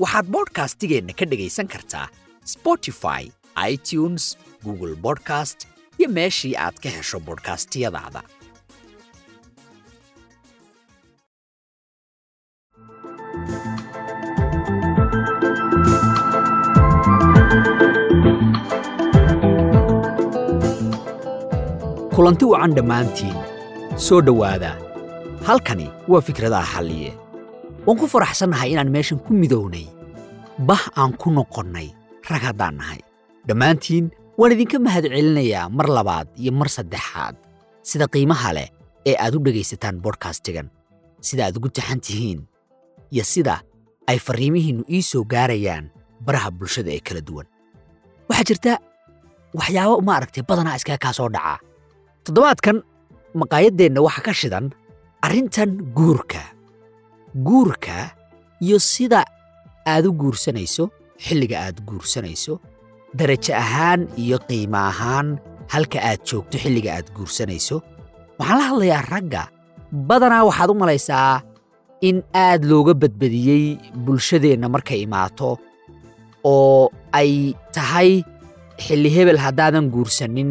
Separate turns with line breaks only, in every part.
waxaad bodhkastigeenna ka dhegaysan kartaa spotify itunes google bodcast iyo meeshii aad ka hesho bodhkastiyadaada kulanti wacan dhammaantiin. Soo dhowaada. Halkani waa fikradaha xalliye waan ku faraxsannahay inaan meeshan ku midownay. Bah aan ku noqonnay rag haddaan nahay. Dhammaantiin waan idinka mahadcelinayaa mar labaad iyo mar saddexaad. Sida qiimaha leh ee aad u dhegaysataan bodhkastigan sida aad ugu taxan tihiin. Iyo sida ay farriimihiinnu ii soo gaarayaan baraha bulshada ee kala duwan. Waxaa jirta waxyaabo maaragtay badanaa iskaga kaa soo dhacaa. Toddobaadkan maqaayaddeenna waxaa ka shidan arrintan guurka guurka iyo sida aad u guursanayso xilliga aad guursanayso darajo ahaan iyo qiimo ahaan halka aad joogto xilliga aad guursanayso. Waxaan la hadlayaa ragga badanaa waxaad u malaysaa in aad looga badbadiyey bulshadeenna markay imaato oo ay tahay xilli hebel haddaadan guursanin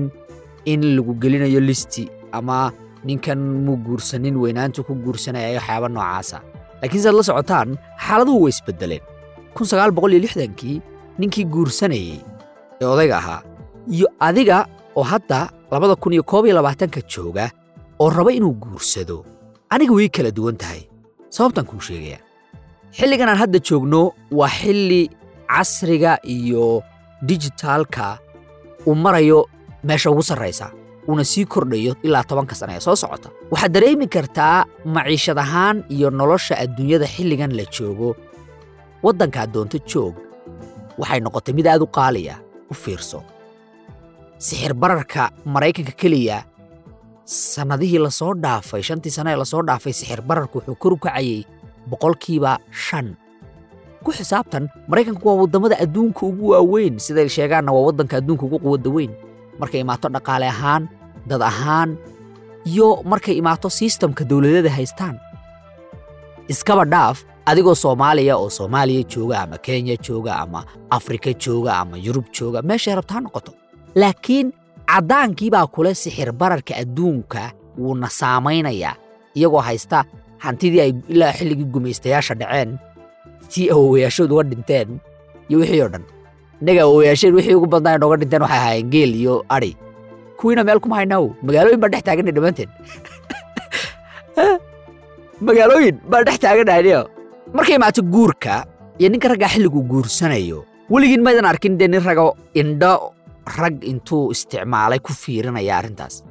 in lagu gelinayo listi ama ninkan muu guursanin weynaantu ku guursanaya waxyaaba noocaasa laakiin siaad la socotaan xaaladuhu way isbeddeleen kii ninkii guursanayey ee odayga ahaa iyo adiga oo hadda labada kun iyo koob iyo labaatanka jooga oo raba inuu guursado. Aniga way kala duwan tahay sababtaan kuu sheegaya. Xilligan aan hadda joogno waa xilli casriga iyo dijitaalka uu marayo meesha ugu sarraysa uuna sii kordhayo ilaa tobanka sana ee soo socota. Waxaad dareemi kartaa maciishad ahaan iyo nolosha adduunyada xilligan la joogo. Waddankaad doonto joog waxay noqotay mid aad u qaaliya u fiirso. Sixir maraykanka keliya. Sannadihii la soo dhaafay shantii sano ee la soo dhaafay sixir wuxuu kor u kacayey boqolkiiba shan. Ku xisaabtan maraykanku waa waddamada adduunka ugu waaweyn. Siday sheegaanna waa waddanka adduunka ugu quwadda weyn. Markay imaato dhaqaale ahaan dad ahaan iyo markay imaato sistamka dowladada haystaan. Iskaba dhaaf adigoo soomaaliya oo soomaaliya jooga ama kenya jooga ama afrika jooga ama yurub jooga meeshay rabtaa noqoto. Laakiin caddaankii baa kule sixir bararka adduunka wuuna saamaynayaa iyagoo haysta hantidii ay ilaa xilligii gumaystayaasha dhaceen tii awowayaashood uga dhinteen iyo wixii oo dhan. Innaga awowayaasheen wixii ugu badnaa nooga dhinteen waxay ahaayeen geel iyo adhi kuwiina meel kuma haynaawo magaalooyin baan dhex taaganay dhammaanteen magaalooyin baan dhex taaganahayo markay imaato guurka iyo ninka raggaa xilliguu guursanayo weligiin maydan arkin dee nin rago indho rag intuu isticmaalay ku fiirinaya arrintaas.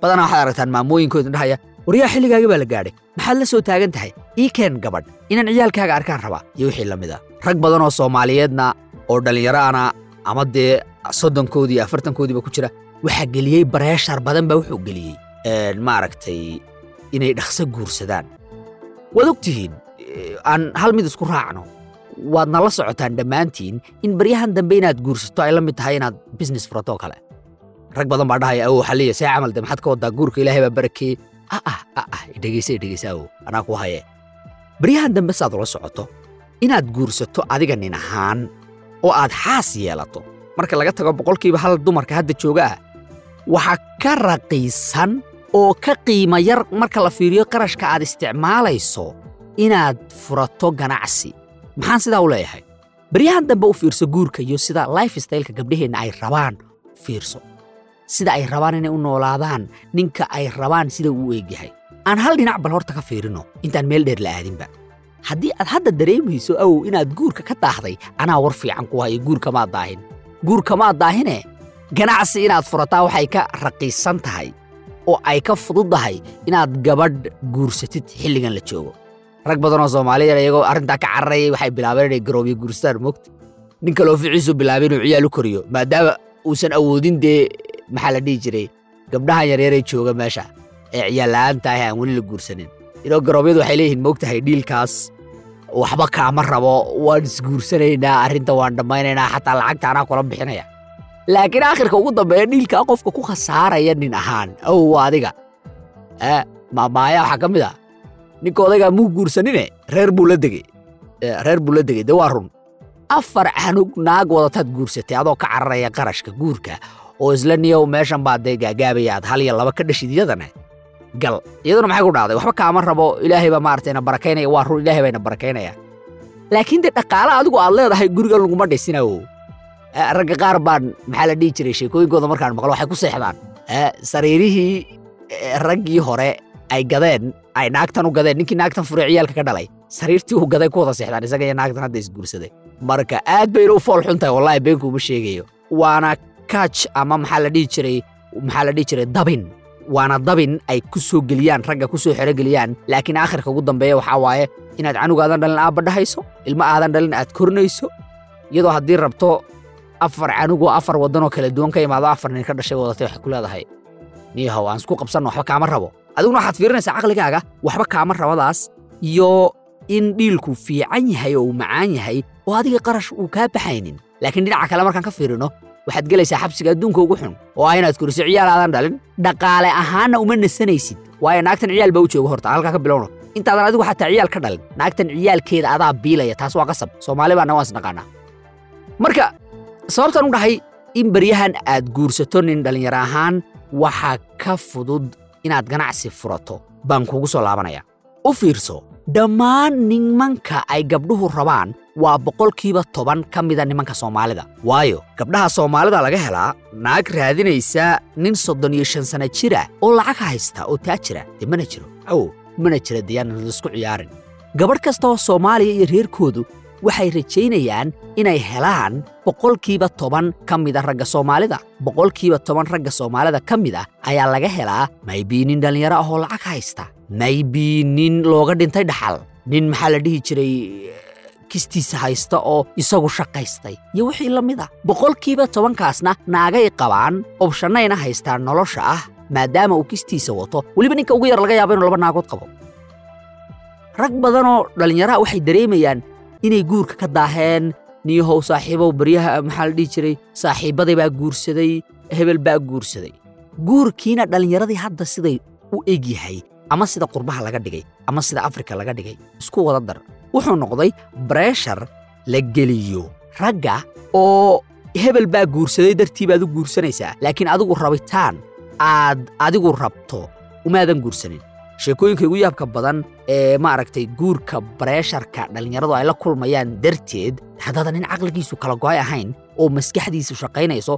Badanaa waxaad aragtaan maamooyinkooda indhahaya waryaa xilligaaga baa la gaadhay. Maxaad la soo taagan tahay? Ii keen gabadh. Inaan ciyaalkaaga arkaan rabaa. Iyo wixii la mid a rag badan oo soomaaliyeedna oo dhallinyaro ana ama dee soddonkoodii afartankoodiiba ku jira waxaa geliyey bareeshar badan baa wuxuu geliyey maaragtay inay dhaqso guursadaan. Waad og tihiin aan hal mid isku raacno. Waad nala socotaan dhammaantiin in baryahan dambe inaad guursato ay la mid tahay inaad bisines furatoo kale. Rag badan baa dhahaya awow xalliya see camal de maxaad ka waddaa guurka ilaahay baa barakeeye ah ah ah ah dhegaysa dhegaysa awow anaa ku haye. Baryahan dambe saad ula socoto inaad guursato adiga nin ahaan oo aad xaas yeelato. Marka laga tago boqolkiiba hal dumarka hadda jooga ah waxaa ka raqiisan oo ka qiima yar marka la fiiriyo qarashka aad isticmaalayso inaad furato ganacsi. Maxaan sidaa u leeyahay? Baryahan dambe u fiirso guurka iyo sida life styleka gabdhaheenna ay rabaan fiirso. Sida ay rabaan inay u noolaadaan ninka ay rabaan sida uu eegyahay. Aan hal dhinac bal horta ka fiirino intaan meel dheer la aadinba. Haddii aad hadda dareemayso awow inaad guurka ka daahday anaa war fiican ku hayo. Guurkamaad daahin. Guurkamaad daahine ganacsi inaad furataa waxay ka raqiisan tahay oo ay ka fududdahay inaad gabadh guursatid xilligan la joogo. Rag badan oo soomaaliya iyagoo arrintaa ka cararayay waxay bilaabeen inay garoobyo guurstaan mogta nin kaloo ficiisu bilaabay inuu ciyaal u koriyo maadaama uusan awoodin dee maxaa la dhihi jiray gabdhahan yaryaree jooga meesha ee ciyaal la'aanta ah aan weli la guursanin. Inoo garoobyadu waxay leeyihiin mogtahay dhiilkaas waxba kaama rabo waan isguursanaynaa arrinta waan dhammaynaynaa xataa lacagta anaa kula bixinaya laakiin aakhirka ugu dambeeya dhiilkaa qofka ku khasaaraya nin ahaan. Ow adiga. Ee maamaaya waxaa ka mid ah. Ninka muu guursanine? Reer buu la degey reer buu la degey dee waa run. Afar canug naag wadataad guursatay adoo ka cararaya qarashka guurka oo isla niyow meeshan baa dee gaagaabaya aad hal iyo laba ka dhashid iyadana. Gal. Iyaduna maxay ku dhacday? Waxba kaama rabo. Ilaahay baa maaragtay na barakaynaya. Waa run. Ilaahay baa na barakaynaya. Laakiin dee dhaqaale adigu aad leedahay guriga laguma dhisinawo ragga qaar baan maxaa la dhihi jiray sheekooyinkooda markaan maqlo waxay ku seexdaan. Sariirihii raggii hore ay gadeen ay naagtan u gadeen ninkii naagtan fure ciyaalka ka dhalay sariirtii uu gaday ku seexdaan isaga iyo naagtan hadda isguursaday marka aad bayna u fool xun tahay wallahi beenkuuma sheegayo. Waana kaaj ama maxaa la dhihi jiray maxaa la dhihi jiray dabin. Waana dabin ay ku soo geliyaan ragga ku soo xerogeliyaan laakiin aakhirka ugu dambeeya waxaa waaye inaad canug aadan dhalin aabba dhahayso ilmo aadan dhalin aad korinayso iyadoo haddii rabto afar canugoo afar waddanoo kala duwan ka imaado afar nin ka dhashay wadatay waxay ku leedahay. Niyahow aan isku qabsanno waxba kaama rabo. Adiguna waxaad fiirinaysaa caqligaaga waxba kaama rabadaas. Iyo in dhiilku fiican yahay oo uu macaan yahay oo adiga qarash uu kaa baxaynin. Laakiin dhinaca kale markaan ka fiirino waxaad gelaysaa xabsiga adduunka ugu xun. Oo ah inaad koriso ciyaal dhalin. Dhaqaale ahaanna uma nasanaysid. Waayo naagtan ciyaal baa u jooga horta halkaa ka bilowno. Intaadan adigu xataa ciyaal ka dhalin naagtan ciyaalkeeda adaa biilaya taas waa qasab. Soomaali baana waan isnaqaanaa marka sababtaan u dhahay in baryahan aad guursato nin dhallinyaro ahaan waxaa ka fudud inaad ganacsi furato. Baan kugu soo laabanaya. U fiirso dhammaan nimanka ay gabdhuhu rabaan waa boqolkiiba toban ka mida nimanka soomaalida. Waayo gabdhaha soomaalida laga helaa naag raadinaysa nin soddon iyo shan sana jira oo lacag haysta oo taajira dee mana jiro. Aw mana jira deyaanan la isku ciyaarin. Gabadh kasta oo soomaaliya iyo reerkoodu waxay rajaynayaan inay helaan boqolkiiba toban ka mida ragga soomaalida. Boqolkiiba toban ragga soomaalida ka mid ah ayaa laga helaa maybii nin dhallinyaro ah oo lacag haysta. Maybii nin looga dhintay dhaxal. Nin maxaa la dhihi jiray kistiisa haysta oo isagu shaqaystay. Iyo wixii la mid ah. Boqolkiiba tobankaasna naagay qabaan obshannayna haystaan nolosha ah maadaama uu kistiisa wato. Weliba ninka ugu yar laga yaabo inuu laba naagood qabo. Rag badanoo dhallinyaraha waxay dareemayaan inay guurka ka daaheen niyahow saaxiibow baryaha maxaa la dhihi jiray? Saaxiibbaday baa guursaday hebel baa guursaday. Guurkiina dhallinyaradii hadda siday u eg yahay ama sida qurbaha laga dhigay ama sida afrika laga dhigay isku wada dar. Wuxuu noqday breshar la geliyo ragga oo hebel baa guursaday dartii baad u guursanaysaa. Laakiin adigu rabitaan aad adigu rabto umaadan guursanin sheekooyinka igu yaabka badan ee maaragtay guurka bareesharka dhallinyaradu ay la kulmayaan darteed haddaadan nin caqligiisu kala go'ay ahayn oo maskaxdiisu shaqaynayso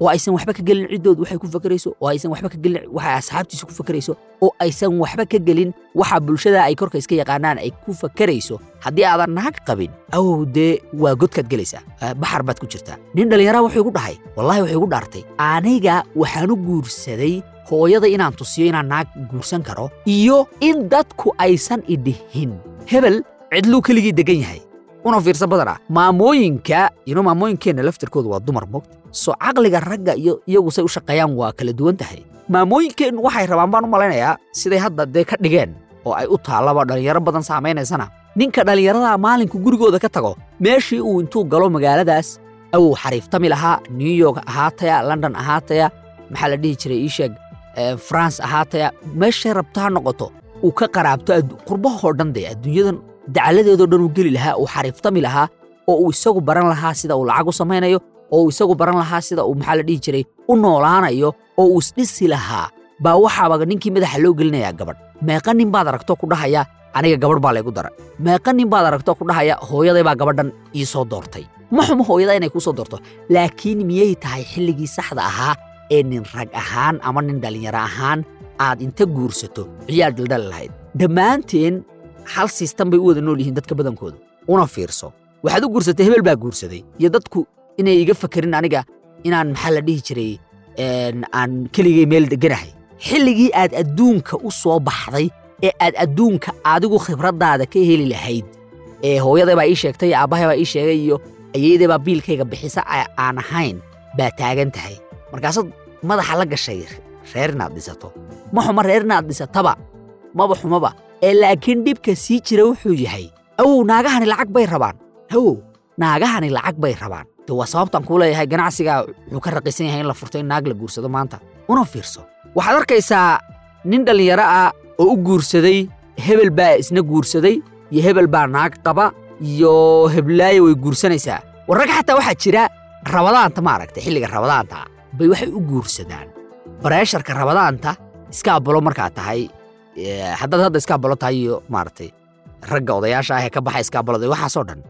oo aysan waxba ka gelin ciddoodu waxay ku fakarayso oo aysan waxba ka gelin waxa asxaabtiisu ku fakarayso oo aysan waxba ka gelin waxa bulshada ay korka iska yaqaanaan ay ku fakarayso. Haddii aadan naag qabin awow dee waa godkaad gelaysaa. Baxar baad ku jirtaa. Nin dhallinyaraha wuxuu igu dhahay wallahi wuxuu igu dhaartay. Aniga waxaan u guursaday hooyada inaan tusiyo inaan naag guursan karo iyo in dadku aysan idhihin hebel cidluu keligii degan yahay una fiirsa badana. Maamooyinka ino maamooyinkeenna laftirkooda waa dumar mogta soo caqliga ragga iyo iyagu say u shaqeeyaan waa kala duwan tahay. Maamooyinkeennu waxay rabaan baan u malaynayaa siday hadda dee ka dhigeen oo ay u taallaba dhallinyaro badan saameynaysana ninka dhallinyarada maalinku gurigooda ka tago meeshii uu intuu galo magaaladaas awow xariiftami lahaa new york ahaataya london ahaataya maxaa la dhihi jiray ii sheeg france ahaataya. Meeshay rabto noqoto uu ka qaraabto qurbahoo dhan dee adduunyadan dacaladeedoo dhan uu geli lahaa uu xariiftami lahaa oo uu isagu baran lahaa sida uu lacag u samaynayo oo uu isagu baran lahaa sida uu maxaa la dhihi jiray u noolaanayo oo uu isdhisi lahaa. Baa waxaaba ninkii madaxa loo gelinayaa gabadh. Meeqa nin baad aragto ku dhahaya aniga gabadh baa laygu dara meeqa nin baad aragto ku dhahaya hooyaday baa gabadhan ii soo doortay. Ma xumo hooyada inay kuu soo doorto. Laakiin miyay tahay xilligii saxda ahaa ee nin rag ahaan ama nin dhallinyaro ahaan aad inta guursato? Ciyaal daldali lahayd. Dhammaanteen hal siistan bay u wada nool yihiin dadka badankoodu. Una fiirso. Waxaad u guursatay hebel baa guursaday. Iyo dadku inay iga fakerin aniga inaan maxaa la dhihi jiray aan keligay meel deganahay xilligii aad adduunka u soo baxday ee aad adduunka adigu khibraddaada ka heli lahayd ee hooyaday baa ii sheegtay aabbahay baa ii sheegay iyo ayeeday baa biilkayga bixisa aan ahayn baa taagan tahay. Markaasaad madaxa la gashay reer inaad dhisato. Ma xuma reer inaad dhisataba. Maba xumaba ee laakiin dhibka sii jira wuxuu yahay awow naagahani lacag bay rabaan. Awow naagahani lacag bay rabaan. De waa sababtaan kuu leeyahay ganacsigaa wuxuu ka raqiisan yahay in la furto in naag la guursado maanta. Una fiirso waxaad arkaysaa nin dhallinyaro ah oo u guursaday hebel baa isna guursaday iyo hebel baa naag qaba iyo heblaayo way guursanaysaa. Warrag xataa waxaa jira rabadaanta maaragtay xilliga rabadaanta bay waxay u guursadaan. Bareesharka rabadaanta iskaabalo markaa tahay ee, haddaad hadda tahay iyo maaragtay ragga odayaasha ah ee ka baxa iyo waxaasoo dhan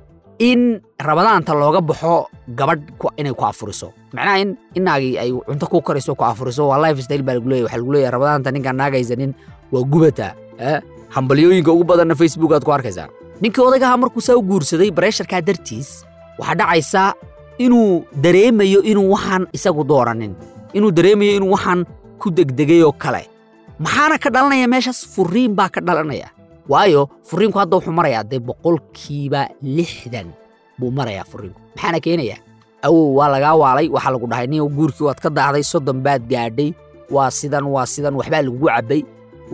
in rabadaanta looga baxo gabadh inay ku afuriso. Macnaha in inaagii ay cunto ku karayso ku afuriso waa life style baa lagu leeyahay. Waxaa lagu leeyahay rabadaanta ninkaan naagaysanin waa gubata eh? hambalyooyinka ugu badanna facebook aad ku arkaysaa. Ninkii odaygaha markuu saa u guursaday bareesharkaa dartiis waxaa dhacaysa inuu dareemayo inuu waxaan isagu dooranin inuu dareemayo inuu waxaan ku degdegay oo kale maxaana ka dhalanaya meeshaas? Furiin baa ka dhalanaya. Waayo furiinku hadda wuxuu marayaa dee boqolkiiba lixdan buu marayaa furiinku. Maxaana keenaya? Awow waa lagaa waalay. Waxaa lagu dhahay nin guurkii waad ka daahday soddon baad gaadhay. Waa sidan waa sidan waxbaa lagugu cabbay.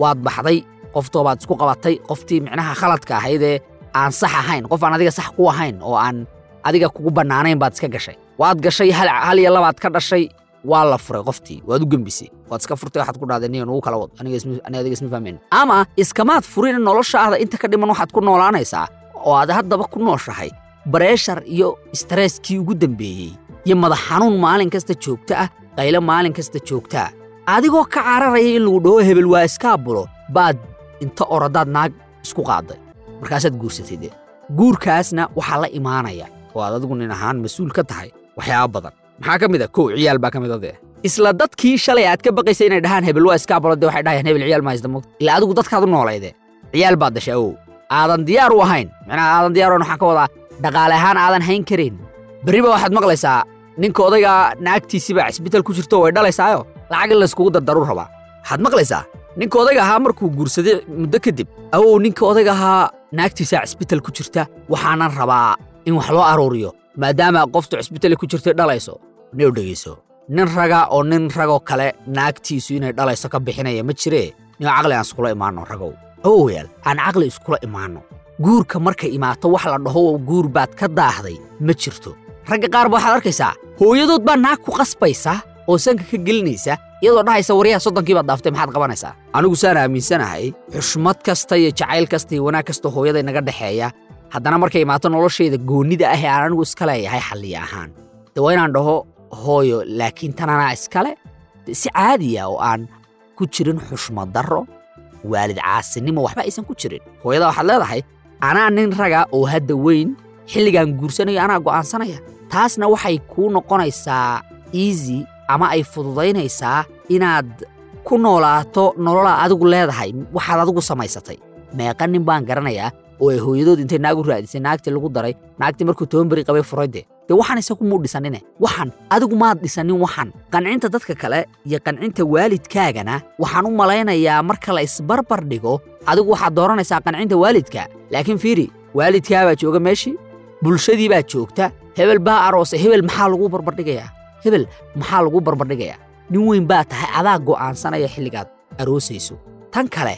Waad baxday qoftoobaad isku qabatay. Qoftii micnaha khaladka ahaydee aan sax ahayn qof aan adiga sax ku ahayn oo aan adiga kugu bannaanayn baad iska gashay. Waad gashay hal iyo labaad ka dhashay waa la furay qoftii waad u gembisay waad iska furtay waxaad ku dhahday niyo nugu kala wad aniga isma- fahmayno ama iskamaad furin noloshaada inta ka dhiman waxaad ku noolaanaysaa oo aad haddaba ku nooshahay bareeshar iyo streskii ugu dambeeyey iyo madax xanuun maalin kasta joogta ah qaylo maalin kasta joogta ah. Adigoo ka cararaya in lagu dhaho hebel waa iskaabulo baad inta oradaad naag isku qaaday. Markaasaad guursatay guurkaasna waxaa la imaanaya oo aad adigu nin ahaan mas'uul ka tahay waxyaaba badan maxaa ka mid a kow ciyaal baa ka mid a dee. Isla dadkii shalay aad ka baqaysay inay dhahaan hebel waa iskaabulo dee waxay dhahayaan hebel ciyaal ma haysta mogta ilaa adigu dadkaad u noolayde ciyaal baad dashay awow aadan diyaar u ahayn. Macnaha aadan diyaar u ahayn waxaan ka wadaa dhaqaale ahaan aadan hayn karin. Berriba waxaad maqlaysaa ninka odayga naagtiisiibaa cisbitaal ku jirto way dhalaysaayo? Lacag in layskugu dardaru rabaa waxaad maqlaysaa ninka odayga ahaa markuu guursaday muddo kadib awow ninka odayga ahaa naagtiisaa cisbitaal ku jirta waxaanan rabaa in wax loo aruuriyo maadaama qoftu cisbitaal ku jirtay dhalayso neu dhegayso? Nin raga oo nin ragoo kale naagtiisu inay dhalayso ka bixinaya ma jiree nin caqli aan iskula imaanno ragow. Awowayaal aan caqli iskula imaanno. Guurka markay imaato wax la dhaho guur baad ka daahday ma jirto. Ragga qaar ba waxaad arkaysaa hooyadood baa naag ku qasbaysa oo sanka ka gelinaysa iyadoo dhahaysa waryaha soddonkii baad dhaaftay maxaad qabanaysaa? Anigu saan aaminsanahay xushmad kasta iyo jacayl kasta iyo wanaag kasta hooyaday naga dhexeeya haddana markay imaato noloshayda goonnida ah ee aan anigu iska leeyahay xalliya ahaan. De waa inaan dhaho hooyo laakiin tananaa iskale de si caadiya oo aan ku jirin xushmad darro waalid caasinimo waxba aysan ku jirin. Hooyada waxaad leedahay anaa nin raga oo hadda weyn xilligaan guursanayo anaa go'aansanaya. Taasna waxay kuu noqonaysaa easy ama ay fududaynaysaa inaad ku noolaato nololaa adigu leedahay waxaad adigu samaysatay. Meeqa nin baan garanayaa oo ay hooyadood intay naag u raadisay naagtii lagu daray naagtii markuu toban beri qabay furay dee dee waxaan isagu muu dhisanine? Waxan adigu maad dhisanin waxan qancinta dadka kale iyo qancinta waalidkaagana waxaan u malaynayaa marka la isbarbar dhigo. Adigu waxaad dooranaysaa qancinta waalidka laakiin fiiri waalidkaabaa jooga meeshii bulshadii baa joogta. Hebel baa aroosay hebel maxaa lagu barbardhigayaa hebel maxaa lagu barbardhigayaa nin weyn baa tahay adaa go'aansanaya xilligaad aroosayso. Tan kale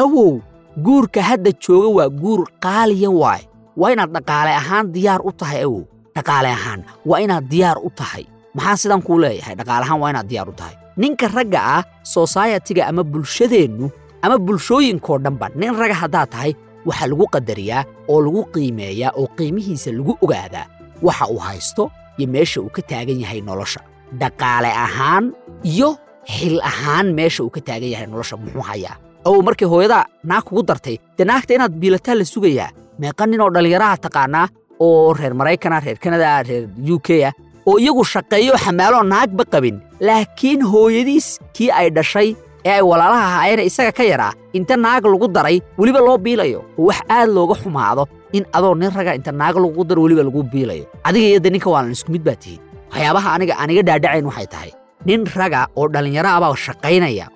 awow guurka hadda jooga waa guur qaaliya waay. Waa inaad dhaqaale ahaan diyaar u tahay awow dhaqaale ahaan waa inaad diyaar u tahay. Maxaan sidan kuu leeyahay? Dhaqaale ahaan waa inaad diyaar u tahay. Ninka ragga ah sosaayatiga ama bulshadeennu ama bulshooyinkoo dhanba nin raga haddaad tahay waxaa lagu qadariyaa oo lagu qiimeeyaa oo qiimihiisa lagu ogaadaa. Waxa uu haysto iyo meesha uu ka taagan yahay nolosha. Dhaqaale ahaan iyo xil ahaan meesha uu ka taagan yahay nolosha muxuu hayaa awow markay hooyada naag kugu dartay dee naagta inaad biilataa la sugayaa. Meeqa nin oo dhallinyaraha taqaanaa oo reer maraykana reer kanada reer u k ah oo iyagu shaqeeyo xamaaloo naagba qabin. Laakiin hooyadiis kii ay dhashay ee ay walaalaha ahaayeen isaga ka yaraa inta naag lagu daray weliba loo biilayo. Oo wax aad looga xumaado in adoo nin raga inta naag lagu daro weliba lagu biilayo. Adiga iyo de ninka waalan isku mid baa tihiin waxyaabaha aniga aniga dhaadhacayn waxay tahay. Nin raga oo dhallinyaro abaa shaqaynaya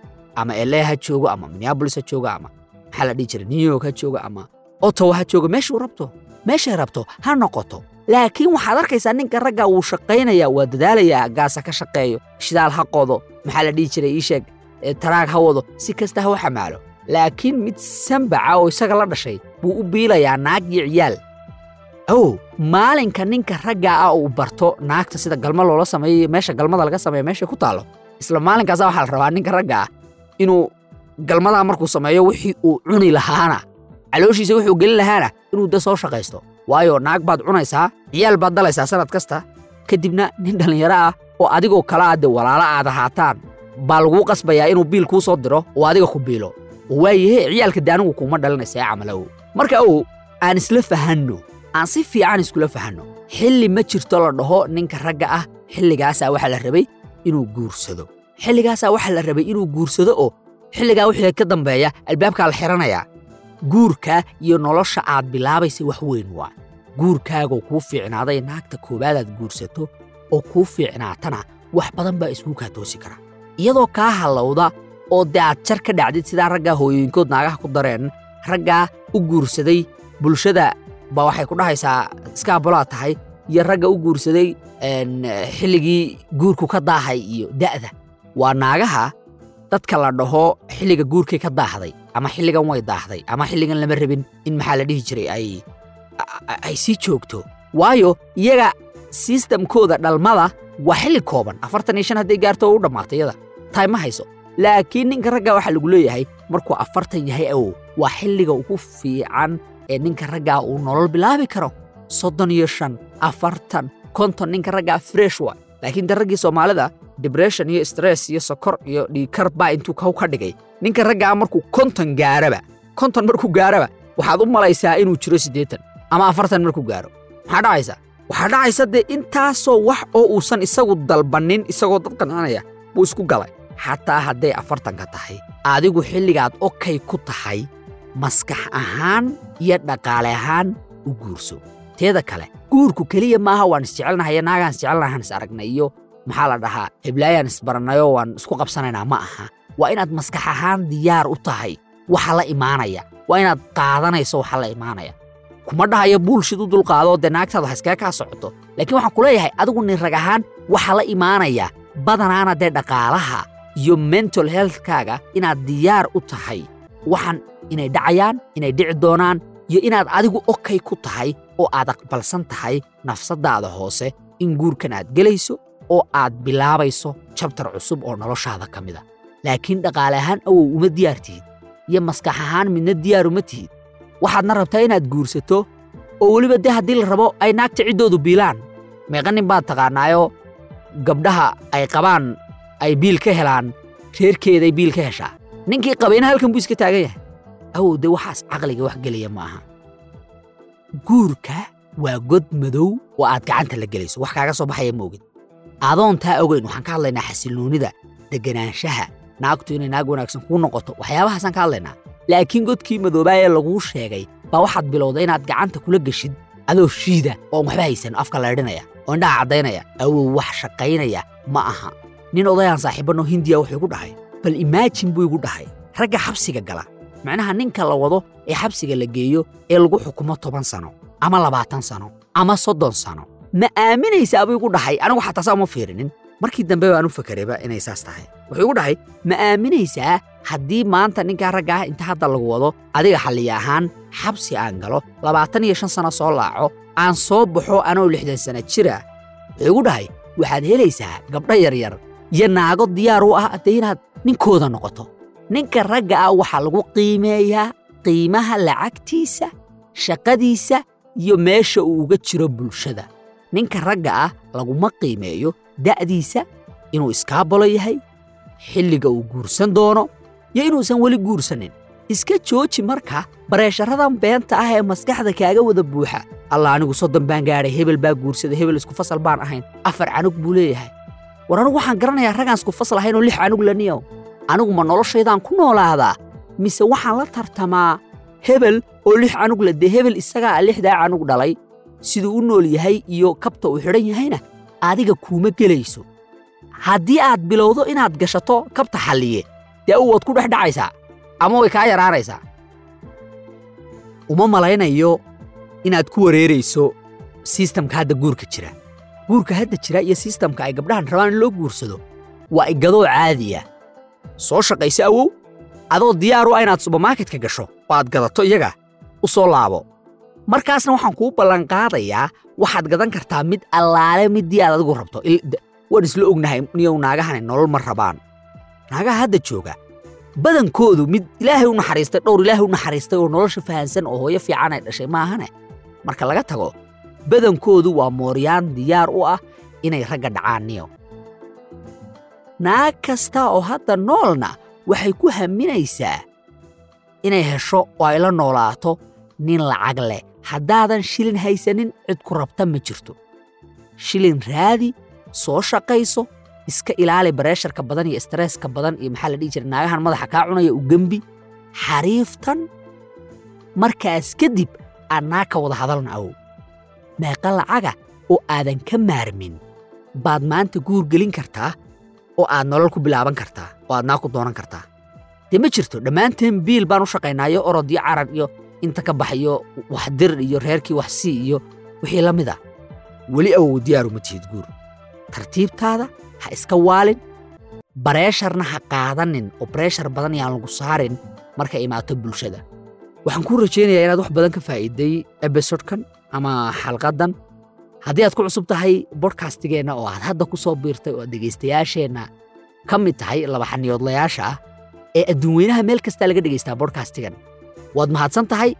ama ele ha joogo ama minneabolis ha joogo ama maxaa la dhihi jiray new york ha jooga ama ottawa ha jooga meeshuu rabto meeshay rabto ha noqoto. Laakiin waxaad arkaysaa ninka ragga wuu shaqaynayaa waa dadaalayaa gaasa ka shaqeeyo shidaal ha qodo maxaa la dhihi jiray ii sheeg ee taraag ha wado si kasta ha u xamaalo. Laakiin mid sambaca oo isaga la dhashay buu u biilayaa naag iyo ciyaal. Ow maalinka ninka ragga ah uu barto naagta sida galma loola sameeyo meesha galmada laga sameeyo meesha ku taallo isla maalinkaasa waxaa la rabaa ninka ragga ah inuu galmadaa markuu sameeyo wixii uu cuni lahaana. Calooshiisa wuxuu gelin lahaana inuu da soo shaqaysto. Waayo naag baad cunaysaa ciyaal baad dalaysaa sanad kasta. Kadibna nin dhallinyaro ah oo adigoo kala ah dee walaalo aad ahaataan baa laguu qasbayaa inuu biil kuu soo diro oo adiga ku biilo. Waayahe ciyaalka de anigu kuma dhalinaysa ee camalow. Marka ow aan isla fahanno. Aan si fiican iskula fahanno. Xilli ma jirto la dhaho ninka ragga ah xilligaasaa waxaa la rabay inuu guursado xilligaasaa waxaa la rabay inuu guursado oo xilligaa wixii ka dambeeya albaabkaa la xidhanayaa guurka iyo nolosha aad bilaabaysa wax weyn waa. Guurkaagoo kuu fiicnaaday naagta koowaadaad guursato oo kuu fiicnaatana wax badan baa isku kaa toosi kara iyadoo kaa hallowda oo dee aad jar ka dhacdid sidaa raggaa hooyooyinkood naagaha ku dareen raggaa u guursaday bulshada baa waxay ku dhahaysaa iskaabolaad tahay iyo ragga u guursaday xilligii guurku ka daahay iyo da'da waa naagaha dadka la dhaho xilliga guurkay ka daahday ama xilligan way daahday ama xilligan lama rabin in maxaa la dhihi jiray ay sii joogto. Waayo iyaga sistamkooda dhalmada waa xilli kooban. Afartan iyo shan hadday gaarto u dhammaatay iyada tahay ma hayso. Laakiin ninka ragga waxaa lagu leeyahay markuu afartan yahay awow waa xilliga ugu fiican ee ninka raggaa uu nolol bilaabi karo. Soddon iyo shan afartan konton ninka raggaa fresh waa laakiin de raggii soomaalida dibression iyo stress iyo sokor iyo dhiikar baa intuu kaw ka dhigay. Ninka raggaa markuu konton gaaraba konton markuu gaaraba waxaad u malaysaa inuu jiro siddeetan ama afartan markuu gaaro. Maxaa dhacaysa? Waxaa dhacaysa dee intaasoo wax oo uusan isagu dalbannin isagoo dad qancinaya buu isku galay. Xataa hadday afartanka tahay adigu xilligaad okay ku tahay maskax ahaan iyo dhaqaale ahaan u guurso. Teeda kale guurku keliya maaha waan isjecelnahay naagaan isjecelnahan is aragnay iyo maxaa la dhahaa heblaayaan isbarannayoo waan isku qabsanaynaa ma aha. Waa inaad maskax ahaan diyaar u tahay waxa la imaanaya. Waa inaad qaadanayso waxa la imaanaya. Kuma dhahayo buulshid u dulqaadoo dee naagtaada wax kaa socoto. Laakiin waxaan ku leeyahay adigu nin rag ahaan waxa la imaanaya badanaana dee dhaqaalaha iyo mental healthkaaga inaad diyaar u tahay. Waxaan inay dhacayaan inay dhici doonaan iyo inaad adigu okay ku tahay oo aad aqbalsan tahay nafsadaada hoose. In guurkan aad gelayso oo aad bilaabayso jabtar cusub oo noloshaada ka mida laakiin dhaqaale ahaan awow uma diyaar tihid iyo maskax ahaan midna diyaar uma tihid. Waxaadna rabtaa inaad guursato oo weliba dee haddii la rabo ay naagta ciddoodu biilaan. Meeqa nin baad taqaanaayoo gabdhaha ay qabaan ay biil ka helaan reerkeeday biil ka heshaa. Ninkii qabayna halkan buu iska taagan yahay. Awow dee waxaas caqliga wax gelaya ma aha. Guurka waa god madow oo aad gacanta la gelayso. Wax kaaga soo baxaya ma ogid adoontaa ogeyn waxaan ka hadlaynaa xasilloonida deganaanshaha naagtu inay naag wanaagsan kuu noqoto waxyaabahaasaan ka hadlaynaa. Laakiin godkii madoobaa ee laguu sheegay baa waxaad bilowday inaad gacanta kula geshid adoo shiida oon waxba haysan afka leedhinaya oo indhaha caddaynaya awow wax shaqaynaya ma aha. Nin odayaan saaxiibanoo hindiya wuxuu igu dhahay bal imaajin buu igu dhahay ragga xabsiga gala macnaha ninka la wado ee xabsiga la geeyo ee lagu xukumo toban sano ama labaatan sano ama soddon sano ma aaminaysaa buu igu dhahay? Anigu xataa saa uma fiirinin. Markii dambe baan u fakarayba inay saas tahay. Wuxuu igu dhahay ma aaminaysaa haddii maanta ninkaa ragga ah inta hadda lagu wado adiga xalliya ahaan xabsi aan galo labaatan iyo shan sano soo laaco aan soo baxo anoo lixdan sana jira. Wuxuu igu dhahay waxaad helaysaa gabdho yaryar iyo naago diyaar u ah dee inaad ninkooda noqoto. Ninka ragga ah waxaa lagu qiimeeyaa qiimaha lacagtiisa shaqadiisa iyo meesha uu uga jiro bulshada ninka ragga ah laguma qiimeeyo da'diisa inuu iskaabolo yahay xilliga uu guursan doono iyo inuusan weli guursanin. Iska jooji marka bareesharadan beenta ah ee maskaxda kaaga wada buuxa. Allah anigu soddon baan gaadhay hebel baa guursaday hebel isku fasal baan ahayn. Afar canug buu leeyahay. War anigu waxaan garanayaa raggaan isku fasal ahayn oo lix canug laniyow anigu ma noloshaydaan ku noolaadaa mise waxaan la tartamaa hebel oo lix canug la dee hebel isagaa lixdaa canug dhalay siduu u nool yahay iyo kabta uu xidhan yahayna adiga kuuma gelayso. Haddii aad bilowdo inaad gashato kabta xalliye dee u waad ku dhex dhacaysaa ama way kaa yaraanaysaa uma malaynayo inaad ku wareerayso sistamka hadda guurka jira. Guurka hadda jira iyo sistamka ay gabdhahan rabaan in loo guursado waa igadoo caadiya. Soo shaqayso awow. Adoo diyaar u ah inaad subermarketka gasho oo aad gadato iyaga u soo laabo markaasna waxaan kuu ballanqaadayaa waxaad gadan kartaa mid allaale middii aad adigu rabto. Waan isla ognahay niyow naagahani nolol ma rabaan. Naagaha hadda jooga badankoodu mid ilaahay u naxariistay dhowr ilaahay u naxariistay oo nolosha fahansan oo hooyo fiican ay dhashay maahane? Marka laga tago badankoodu waa mooryaan diyaar u ah inay ragga dhacaan niyo naag kasta oo hadda noolna waxay ku haminaysaa inay hesho oo ay la noolaato nin lacag leh haddaadan shilin haysanin cid ku rabta ma jirto. Shilin raadi soo shaqayso iska ilaali bareesharka badan iyo stresska badan iyo maxaa la dhihi jira naagahan madaxa kaa cunaya u gembi xariiftan markaas kadib aan naag ka wada hadalna awow. Meeqa lacaga oo aadan ka maarmin. Baad maanta guur gelin kartaa oo aad nolol ku bilaaban kartaa oo aad naag ku doonan kartaa. Dee ma jirto dhammaanteen biil baan u shaqaynaayo orod iyo carar iyo inta ka baxayo wax dir iyo reerkii wax sii iyo wixii la mid a weli awow diyaaru ma tihid guur. Tartiibtaada ha iska waalin. Bareesharna ha qaadanin oo bareeshar badan yaan lagu saarin markay imaato bulshada. Waxaan kuu rajaynayaa inaad wax badan ka faa'iiday ebisodkan ama xalqaddan haddii aad ku cusub tahay bodkastigeenna oo aad hadda ku soo biirtay oo aad dhegaystayaasheenna ka mid tahay laba xaniyoodlayaasha ah ee adduunweynaha meel kastaa laga dhegaystaa bodkastigan waad mahadsan tahay.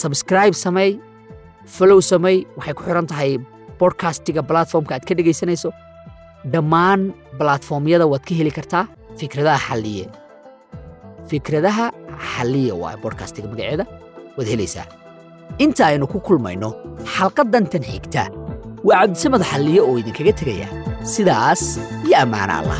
Sabscribe samey follow samey waxay ku xiran tahay bodkastiga platformka aad ka dhegaysanayso dhammaan balatformyada waad ka heli kartaa fikradaha xalliye. Fikradaha xalliye waa bodkastiga magaceeda waad helaysaa. Inta aynu ku kulmayno xalqaddan tan xigta waa cabdisamad xalliye oo idinkaga tegaya sidaas iyo ammaano allah